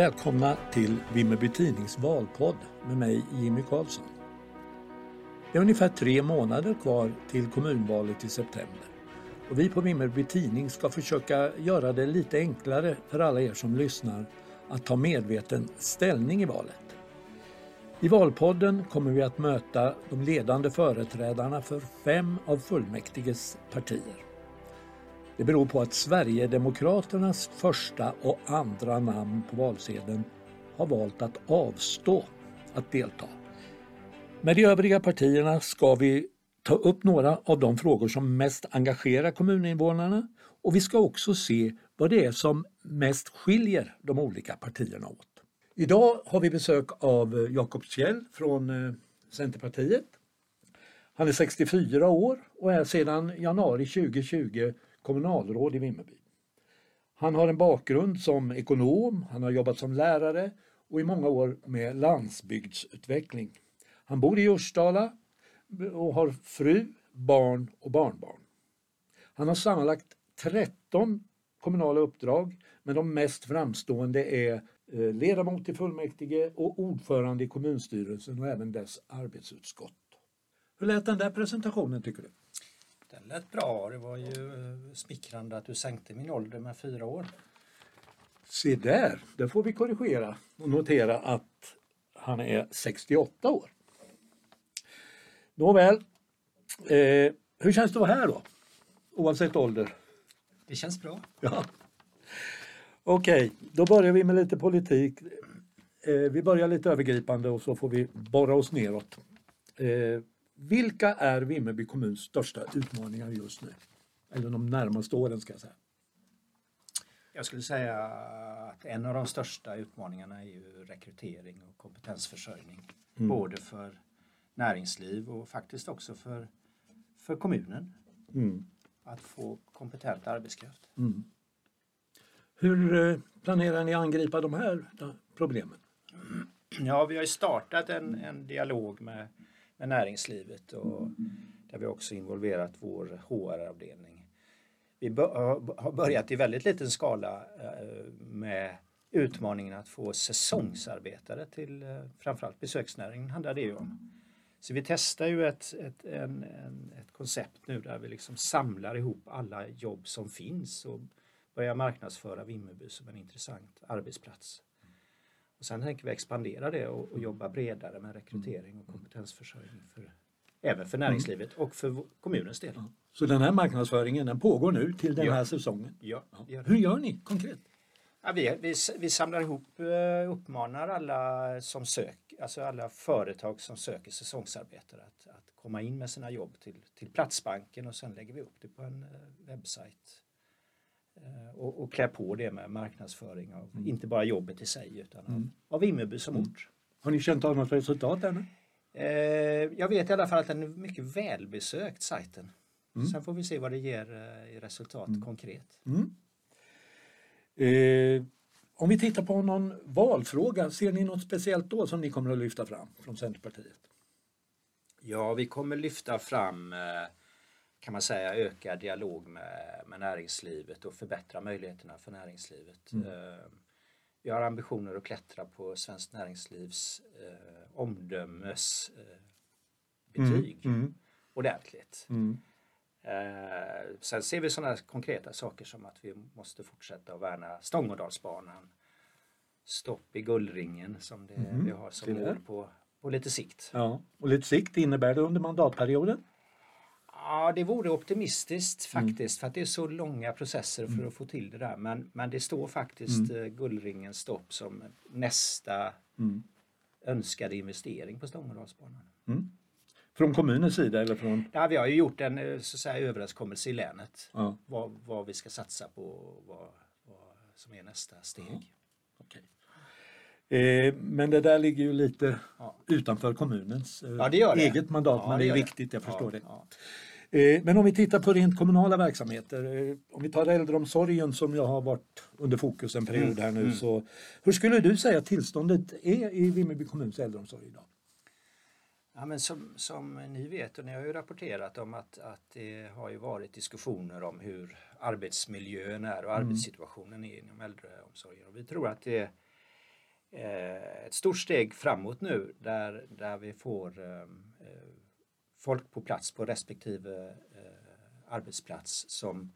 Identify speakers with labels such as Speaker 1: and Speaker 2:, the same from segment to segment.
Speaker 1: Välkomna till Vimmerby Tidnings valpodd med mig Jimmy Karlsson. Det är ungefär tre månader kvar till kommunvalet i september. Och vi på Vimmerby Tidning ska försöka göra det lite enklare för alla er som lyssnar att ta medveten ställning i valet. I Valpodden kommer vi att möta de ledande företrädarna för fem av fullmäktiges partier. Det beror på att Sverigedemokraternas första och andra namn på valsedeln har valt att avstå att delta. Med de övriga partierna ska vi ta upp några av de frågor som mest engagerar kommuninvånarna och vi ska också se vad det är som mest skiljer de olika partierna åt. Idag har vi besök av Jakob Kjell från eh, Centerpartiet. Han är 64 år och är sedan januari 2020 kommunalråd i Vimmerby. Han har en bakgrund som ekonom, han har jobbat som lärare och i många år med landsbygdsutveckling. Han bor i Ursdala och har fru, barn och barnbarn. Han har sammanlagt 13 kommunala uppdrag men de mest framstående är eh, ledamot i fullmäktige och ordförande i kommunstyrelsen och även dess arbetsutskott. Hur lät den där presentationen tycker du?
Speaker 2: Lät bra. Det var ju smickrande att du sänkte min ålder med fyra år.
Speaker 1: Se där, det får vi korrigera och notera att han är 68 år. Nåväl, eh, hur känns det att vara här då? Oavsett ålder.
Speaker 2: Det känns bra.
Speaker 1: Ja. Okej, okay, då börjar vi med lite politik. Eh, vi börjar lite övergripande och så får vi borra oss neråt. Eh, vilka är Vimmerby kommuns största utmaningar just nu? Eller de närmaste åren ska jag säga.
Speaker 2: Jag skulle säga att en av de största utmaningarna är ju rekrytering och kompetensförsörjning. Mm. Både för näringsliv och faktiskt också för, för kommunen. Mm. Att få kompetent arbetskraft. Mm.
Speaker 1: Hur eh, planerar ni angripa de här problemen?
Speaker 2: Ja, vi har startat en, en dialog med med näringslivet och där vi också involverat vår HR-avdelning. Vi har börjat i väldigt liten skala eh, med utmaningen att få säsongsarbetare till eh, framförallt besöksnäringen handlar det ju om. Så vi testar ju ett, ett, en, en, ett koncept nu där vi liksom samlar ihop alla jobb som finns och börjar marknadsföra Vimmerby som en intressant arbetsplats. Och sen tänker vi expandera det och, och jobba bredare med rekrytering och kompetensförsörjning för, även för näringslivet och för kommunens del. Ja.
Speaker 1: Så den här marknadsföringen den pågår nu till den
Speaker 2: ja.
Speaker 1: här säsongen?
Speaker 2: Ja.
Speaker 1: ja. Hur gör ni konkret?
Speaker 2: Vi, vi, vi samlar ihop, eh, uppmanar alla som söker, alltså alla företag som söker säsongsarbetare att, att komma in med sina jobb till, till Platsbanken och sen lägger vi upp det på en eh, webbsajt och, och klä på det med marknadsföring av mm. inte bara jobbet i sig utan av, mm. av Vimmerby som mm. ort.
Speaker 1: Har ni känt av något resultat ännu?
Speaker 2: Eh, jag vet i alla fall att den är mycket välbesökt sajten. Mm. Sen får vi se vad det ger eh, i resultat mm. konkret. Mm.
Speaker 1: Eh, om vi tittar på någon valfråga, ser ni något speciellt då som ni kommer att lyfta fram från Centerpartiet?
Speaker 2: Ja, vi kommer lyfta fram eh, kan man säga öka dialog med, med näringslivet och förbättra möjligheterna för näringslivet. Mm. Eh, vi har ambitioner att klättra på Svenskt Näringslivs eh, omdömesbetyg eh, mm. mm. ordentligt. Mm. Eh, sen ser vi sådana konkreta saker som att vi måste fortsätta att värna Stångådalsbanan, stopp i Gullringen som det, mm. vi har som mål på, på lite sikt.
Speaker 1: Ja. Och lite sikt innebär det under mandatperioden?
Speaker 2: Ja, det vore optimistiskt mm. faktiskt mm. för att det är så långa processer för mm. att få till det där. Men, men det står faktiskt mm. Eh, Gullringens stopp som nästa mm. önskade investering på Stångådalsbanan. Mm.
Speaker 1: Från kommunens sida eller från?
Speaker 2: Ja, vi har ju gjort en eh, så att säga, överenskommelse i länet. Ja. Vad, vad vi ska satsa på och vad, vad som är nästa steg. Ja.
Speaker 1: Okay. Eh, men det där ligger ju lite ja. utanför kommunens eh, ja, eget mandat, men det, det är viktigt, jag förstår det. Eh, men om vi tittar på rent kommunala verksamheter, eh, om vi tar äldreomsorgen som jag har varit under fokus en period här nu. Mm. Så, hur skulle du säga att tillståndet är i Vimmerby kommuns äldreomsorg idag?
Speaker 2: Ja, men som, som ni vet och ni har ju rapporterat om att, att det har ju varit diskussioner om hur arbetsmiljön är och mm. arbetssituationen är inom äldreomsorgen. Och vi tror att det eh, ett stort steg framåt nu där, där vi får folk på plats på respektive eh, arbetsplats som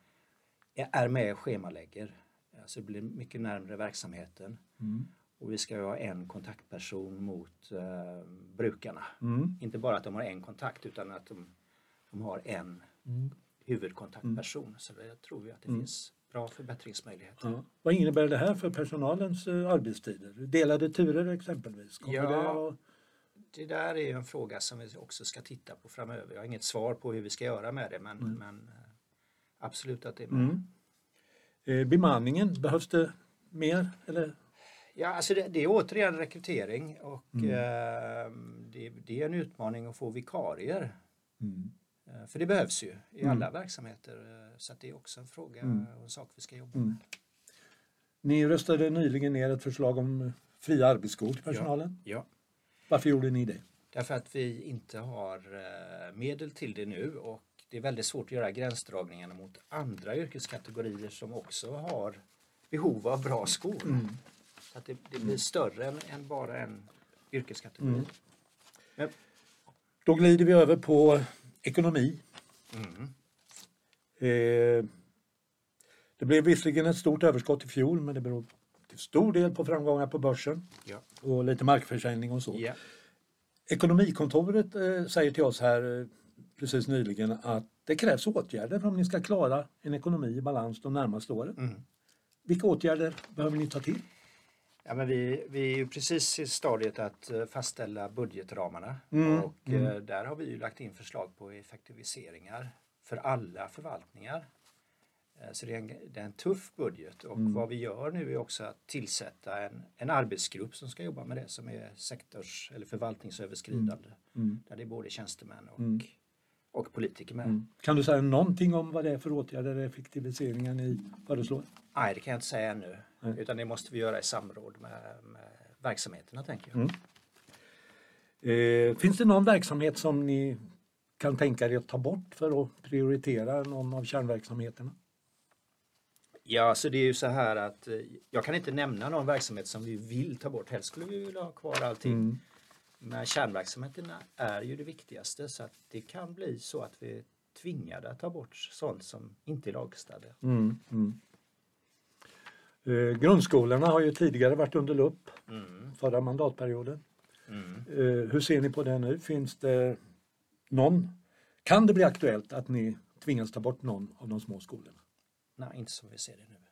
Speaker 2: är med och schemalägger. Alltså det blir mycket närmre verksamheten. Mm. Och vi ska ha en kontaktperson mot eh, brukarna. Mm. Inte bara att de har en kontakt utan att de, de har en mm. huvudkontaktperson. Så det tror vi att det mm. finns bra förbättringsmöjligheter. Ja.
Speaker 1: Vad innebär det här för personalens uh, arbetstider? Delade turer exempelvis?
Speaker 2: Kommer ja, det, där är en fråga som vi också ska titta på framöver. Jag har inget svar på hur vi ska göra med det men, mm. men uh, absolut att det är med. Mm.
Speaker 1: Eh, bemanningen, behövs det mer? Eller?
Speaker 2: Ja, alltså det, det är återigen rekrytering och mm. eh, det, det, är en utmaning att få vikarier. Mm. Eh, för det behövs ju i mm. alla verksamheter. Eh, så det är också en fråga mm. och en sak vi ska jobba med.
Speaker 1: Ni röstade nyligen ner ett förslag om fria arbetsskor till personalen.
Speaker 2: Ja. ja.
Speaker 1: Varför gjorde ni det?
Speaker 2: Därför att vi inte har eh, medel till det nu och det är väldigt svårt att göra gränsdragningarna mot andra yrkeskategorier som också har behov av bra skor. Mm. Så att det, det blir större än, än, bara en yrkeskategori. Mm.
Speaker 1: Men, Då glider vi över på ekonomi. Mm. Eh, det blev visserligen ett stort överskott i fjol men det beror stor del på framgångar på börsen ja. och lite markförsäljning och så. Ja. Ekonomikontoret eh, säger till oss här eh, precis nyligen att det krävs åtgärder om ni ska klara en ekonomi i balans de närmaste åren. Mm. Vilka åtgärder behöver ni ta till?
Speaker 2: Ja, men vi, vi är ju precis i stadiet att eh, fastställa budgetramarna mm. och mm. Eh, där har vi lagt in förslag på effektiviseringar för alla förvaltningar. Eh, så det är, en, det är en tuff budget och mm. vad vi gör nu är också att tillsätta en, en arbetsgrupp som ska jobba med det som är sektors eller förvaltningsöverskridande. Mm. mm. Där det är både tjänstemän och mm och politiker med. Mm.
Speaker 1: Kan du säga någonting om vad det är för åtgärder, effektiviseringar ni föreslår?
Speaker 2: Nej, det kan jag inte säga ännu. Nej. Utan det måste vi göra i samråd med, med verksamheterna, tänker jag. Mm.
Speaker 1: Eh, finns det någon verksamhet som ni kan tänka er att ta bort för att prioritera någon av kärnverksamheterna?
Speaker 2: Ja, så det är ju så här att eh, jag kan inte nämna någon verksamhet som vi vill ta bort. Helst skulle vi vilja ha kvar allting. Mm. Men kärnverksamheterna är ju det viktigaste så att det kan bli så att vi är tvingade att ta bort sånt som inte är lagstadgat. Mm, mm.
Speaker 1: Eh, grundskolorna har ju tidigare varit under lupp mm. förra mandatperioden. Mm. Eh, hur ser ni på det nu? Finns det någon? Kan det bli aktuellt att ni tvingas ta bort någon av de små skolorna?
Speaker 2: Nej, inte som vi ser det nu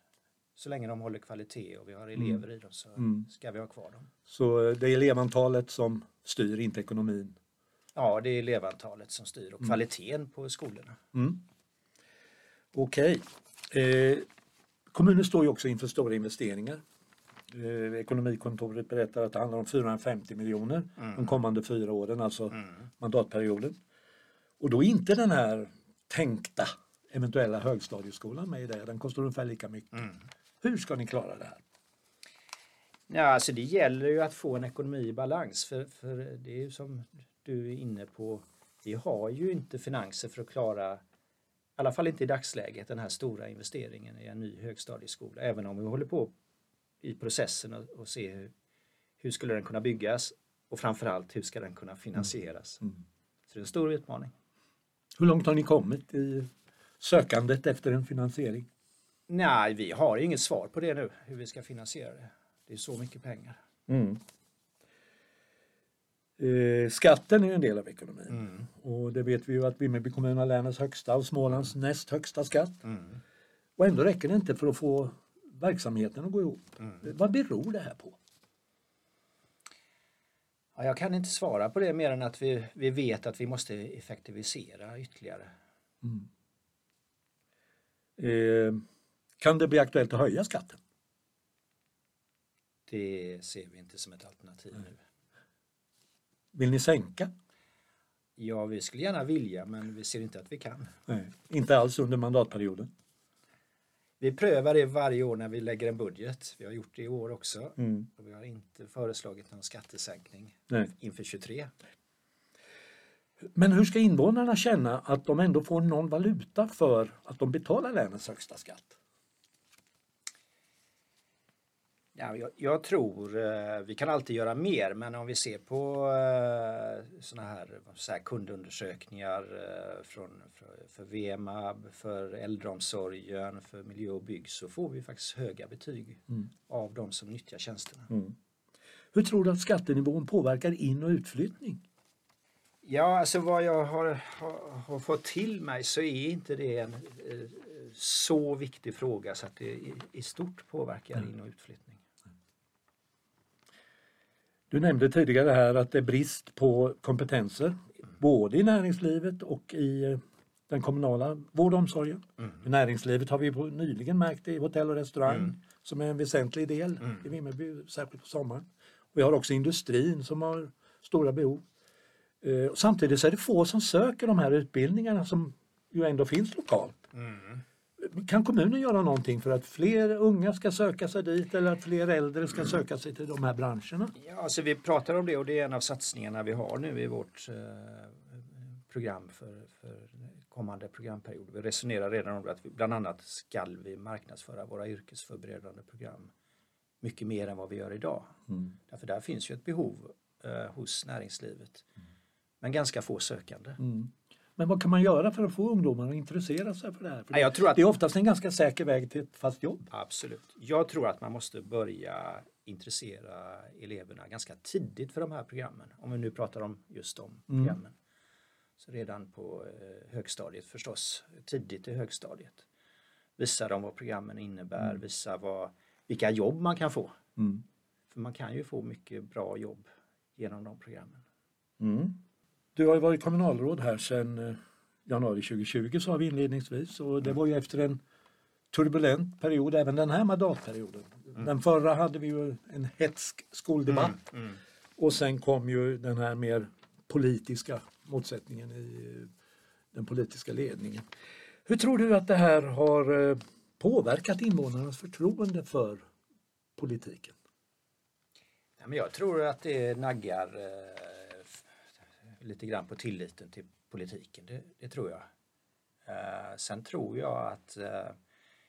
Speaker 2: så länge de håller kvalitet och vi har mm. elever mm. i dem så mm. ska vi ha kvar dem.
Speaker 1: Så eh, det är elevantalet som styr, inte ekonomin?
Speaker 2: Ja, det är elevantalet som styr och mm. kvaliteten på skolorna.
Speaker 1: Mm. Okej. Okay. Eh, kommunen står ju också inför stora investeringar. Eh, Ekonomikontoret berättar att det handlar om 450 miljoner mm. de kommande fyra åren, alltså mm. mandatperioden. Och då är inte den här tänkta eventuella högstadieskolan med i det. Den kostar ungefär lika mycket. Mm. Hur ska ni klara det här?
Speaker 2: Ja, alltså det gäller ju att få en ekonomi i balans för, för det är ju som du är inne på. Vi har ju inte finanser för att klara, i alla fall inte i dagsläget, den här stora investeringen i en ny högstadieskola. Även om vi håller på i processen och, och se hur, hur skulle den kunna byggas och framförallt hur ska den kunna finansieras. Mm. Mm. Så det är en stor utmaning.
Speaker 1: Hur långt har ni kommit i sökandet efter en finansiering?
Speaker 2: Nej, vi har inget svar på det nu, hur vi ska finansiera det. Det är så mycket pengar. Mm.
Speaker 1: Eh, skatten är ju en del av ekonomin mm. och det vet vi ju att Vimmerby kommun har länets högsta och Smålands mm. näst högsta skatt. Mm. Och ändå räcker det inte för att få verksamheten att gå ihop. Mm. Vad beror det här på?
Speaker 2: Ja, jag kan inte svara på det mer än att vi, vi vet att vi måste effektivisera ytterligare.
Speaker 1: Eh, kan det bli aktuellt att höja skatten?
Speaker 2: Det ser vi inte som ett alternativ nu.
Speaker 1: Vill ni sänka?
Speaker 2: Ja, vi skulle gärna vilja men vi ser inte att vi kan.
Speaker 1: Nej, inte alls under mandatperioden?
Speaker 2: Vi prövar det varje år när vi lägger en budget. Vi har gjort det i år också. Mm. Och vi har inte föreslagit någon skattesänkning Nej. inför 23.
Speaker 1: Men hur ska invånarna känna att de ändå får någon valuta för att de betalar länets högsta skatt?
Speaker 2: Ja, jag, jag tror eh, vi kan alltid göra mer men om vi ser på eh, sådana här, så här kundundersökningar eh, från, för, för VMAB, för äldreomsorgen, för miljö och bygg så får vi faktiskt höga betyg
Speaker 1: Mm.
Speaker 2: av de som nyttjar tjänsterna.
Speaker 1: Hur tror du att skattenivån påverkar in och utflyttning?
Speaker 2: Ja, alltså vad jag har, har, har fått till mig så är inte det en eh, så viktig fråga så att det i, i stort påverkar in och utflyttning.
Speaker 1: Du nämnde tidigare här att det är brist på kompetenser både i näringslivet och i eh, den kommunala vård och omsorgen. I näringslivet har vi nyligen märkt det i hotell och restaurang som är en väsentlig del i Vimmerby, särskilt på sommaren. Vi har också industrin som har stora behov. Eh, Samtidigt så är det få som söker de här utbildningarna som ju ändå finns lokalt. Kan kommunen göra någonting för att fler unga ska söka sig dit eller att fler äldre ska söka sig till de här branscherna?
Speaker 2: Ja, alltså vi pratar om det och det är en av satsningarna vi har nu i vårt eh, program för, för kommande programperiod. Vi resonerar redan om att vi, bland annat skall vi marknadsföra våra yrkesförberedande program mycket mer än vad vi gör idag. Därför där finns ju ett behov eh, hos näringslivet. Men ganska få sökande.
Speaker 1: Men vad kan man göra för att få ungdomar att intressera sig för det här? För
Speaker 2: Ja, jag tror att-
Speaker 1: Det är oftast en ganska säker väg till ett fast jobb.
Speaker 2: Absolut. Jag tror att man måste börja intressera eleverna ganska tidigt för de här programmen. Om vi nu pratar om just de programmen. Så redan på eh, högstadiet förstås, tidigt i högstadiet. Visa dem vad programmen innebär, visa vad, vilka jobb man kan få. För man kan ju få mycket bra jobb genom de programmen.
Speaker 1: Du har ju varit kommunalråd här sedan eh, januari 2020 sa vi inledningsvis och det var ju efter en turbulent period även den här mandatperioden. Den förra hade vi ju en hetsk skoldebatt och sen kom ju den här mer politiska motsättningen i eh, den politiska ledningen. Hur tror du att det här har eh, påverkat invånarnas förtroende för politiken?
Speaker 2: Jag tror att det naggar lite grann på tilliten till politiken. Det, det tror jag. Eh, sen tror jag att eh,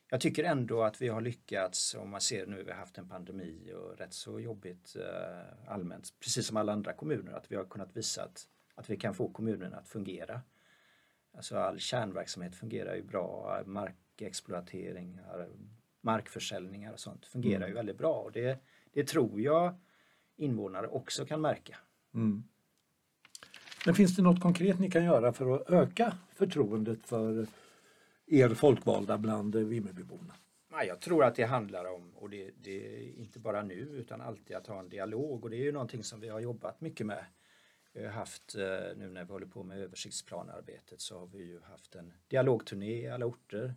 Speaker 2: jag tycker ändå att vi har lyckats, om man ser nu, vi har haft en pandemi och rätt så jobbigt eh, allmänt, precis som alla andra kommuner, att vi har kunnat visa att, att vi kan få kommunerna att fungera. Alltså all kärnverksamhet fungerar ju bra, markexploateringar, markförsäljningar och sånt fungerar ju väldigt bra och det, det tror jag invånare också kan märka.
Speaker 1: Men finns det något konkret ni kan göra för att öka förtroendet för er folkvalda bland Vimmerbyborna?
Speaker 2: Jag tror att det handlar om, och det, det är inte bara nu utan alltid att ha en dialog och det är ju någonting som vi har jobbat mycket med. Vi har haft, eh, nu när vi håller på med översiktsplanarbetet så har vi ju haft en dialogturné i alla orter.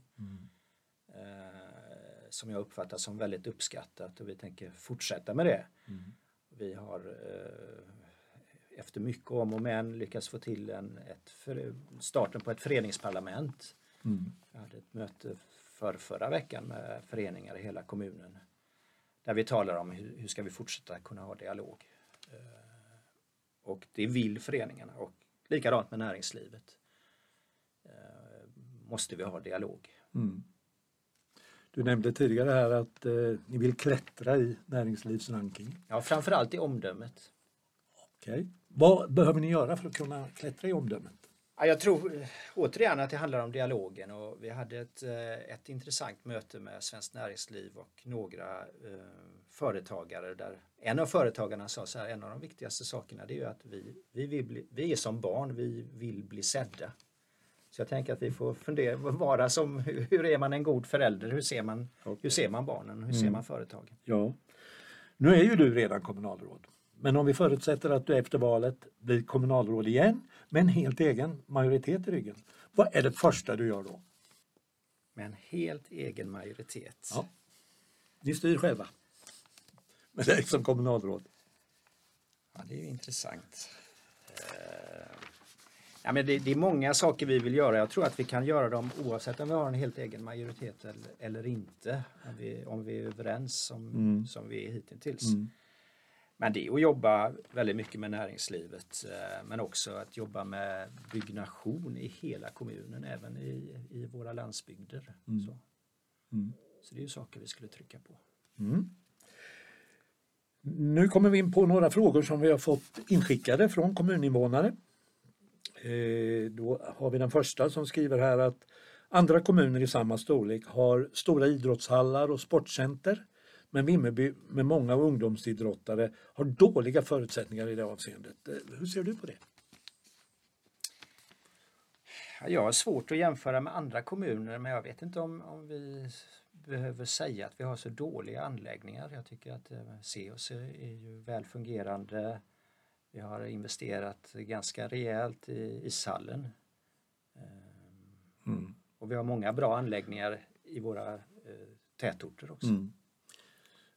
Speaker 2: Eh, som jag uppfattar som väldigt uppskattat och vi tänker fortsätta med det. Vi har eh, efter mycket om och men lyckats få till en, ett, starten på ett föreningsparlament. Jag hade ett möte för förra veckan med föreningar i hela kommunen. Där vi talar om hur, hur ska vi fortsätta kunna ha dialog. Eh, Och det vill föreningarna och likadant med näringslivet. Eh, Måste vi ha dialog.
Speaker 1: Du nämnde tidigare här att eh, ni vill klättra i näringslivsrankingen.
Speaker 2: Ja, framförallt i omdömet.
Speaker 1: Okej. Vad behöver ni göra för att kunna klättra i omdömet?
Speaker 2: Ja, jag tror eh, återigen att det handlar om dialogen och vi hade ett, eh, ett intressant möte med Svenskt Näringsliv och några eh, företagare där en av företagarna sa så här, en av de viktigaste sakerna det är ju att vi, vi, vill bli, vi är som barn, vi vill bli sedda. Så jag tänker att vi får fundera, vara som, hur är man en god förälder, hur ser man, hur ser man barnen, hur ser man företagen?
Speaker 1: Ja. Nu är ju du redan kommunalråd. Men om vi förutsätter att du efter valet blir kommunalråd igen med en helt egen majoritet i ryggen. Vad är det första du gör då?
Speaker 2: Med en helt egen majoritet.
Speaker 1: Ja. Ni styr själva. Men det är som kommunalråd.
Speaker 2: Ja, det är ju intressant. Eh, Ja, men det, det är många saker vi vill göra. Jag tror att vi kan göra dem oavsett om vi har en helt egen majoritet eller, eller inte. Om vi, om vi är överens som, som vi är hittills. Men det är att jobba väldigt mycket med näringslivet eh, men också att jobba med byggnation i hela kommunen, även i, i våra landsbygder. Så. så det är ju saker vi skulle trycka på.
Speaker 1: Nu kommer vi in på några frågor som vi har fått inskickade från kommuninvånare. Eh, då har vi den första som skriver här att andra kommuner i samma storlek har stora idrottshallar och sportcenter. Men Vimmerby med många ungdomsidrottare har dåliga förutsättningar i det avseendet. Eh, hur ser du på det?
Speaker 2: Jag har svårt att jämföra med andra kommuner men jag vet inte om, om vi behöver säga att vi har så dåliga anläggningar. Jag tycker att eh, Seos är ju väl fungerande. Vi har investerat ganska rejält i ishallen. Mm. Och vi har många bra anläggningar i våra eh, tätorter också. Mm.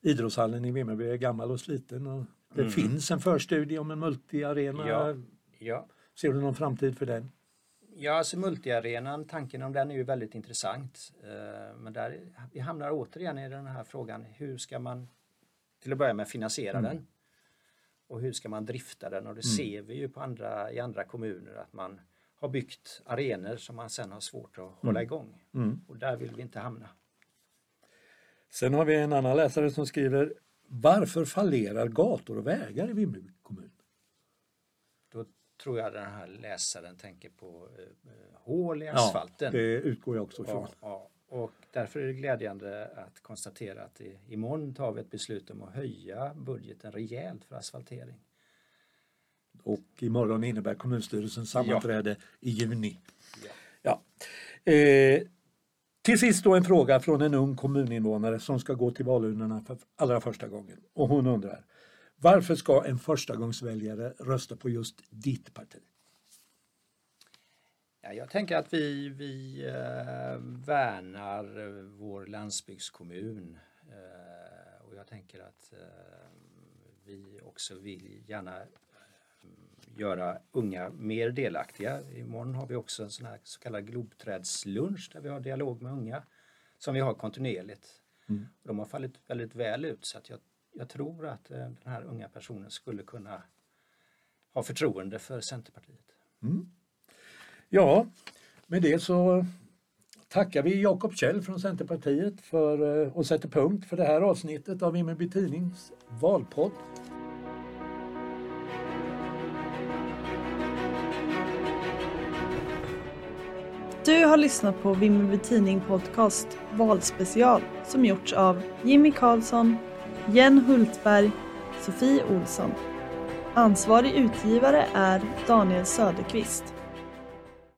Speaker 1: Idrottshallen i Vimmerby är gammal och sliten och det mm. finns en förstudie om en multiarena. Ja, ja. Ser du någon framtid för den?
Speaker 2: Ja, alltså multiarenan, tanken om den är ju väldigt intressant. Eh, men där, vi hamnar återigen i den här frågan, hur ska man till att börja med finansiera mm. den? Och hur ska man drifta den? Och det mm. ser vi ju på andra, i andra kommuner att man har byggt arenor som man sen har svårt att hålla mm. igång. Mm. Och där vill vi inte hamna.
Speaker 1: Sen har vi en annan läsare som skriver Varför fallerar gator och vägar i Vimmerby kommun?
Speaker 2: Då tror jag den här läsaren tänker på eh, hål i asfalten.
Speaker 1: Ja, det utgår jag också ifrån.
Speaker 2: Ja, ja. Och därför är det glädjande att konstatera att i, imorgon tar vi ett beslut om att höja budgeten rejält för asfaltering.
Speaker 1: Och imorgon innebär kommunstyrelsens sammanträde ja. i juni. Ja. ja. Eh, till sist då en fråga från en ung kommuninvånare som ska gå till valurnorna för allra första gången. Och hon undrar, varför ska en förstagångsväljare rösta på just ditt parti?
Speaker 2: Ja, jag tänker att vi, vi eh, värnar vår landsbygdskommun eh, och jag tänker att eh, vi också vill gärna göra unga mer delaktiga. Imorgon har vi också en sån här så kallad globträdslunch där vi har dialog med unga som vi har kontinuerligt. Mm. De har fallit väldigt väl ut så att jag, jag tror att eh, den här unga personen skulle kunna ha förtroende för Centerpartiet. Mm.
Speaker 1: Ja, med det så tackar vi Jakob Kjell från Centerpartiet för, eh, och sätter punkt för det här avsnittet av Vimmerby Tidnings valpodd.
Speaker 3: Du har lyssnat på Vimmerby Tidning Podcast Valspecial som gjorts av Jimmy Karlsson, Jen Hultberg, Sofie Olsson. Ansvarig utgivare är Daniel Söderqvist.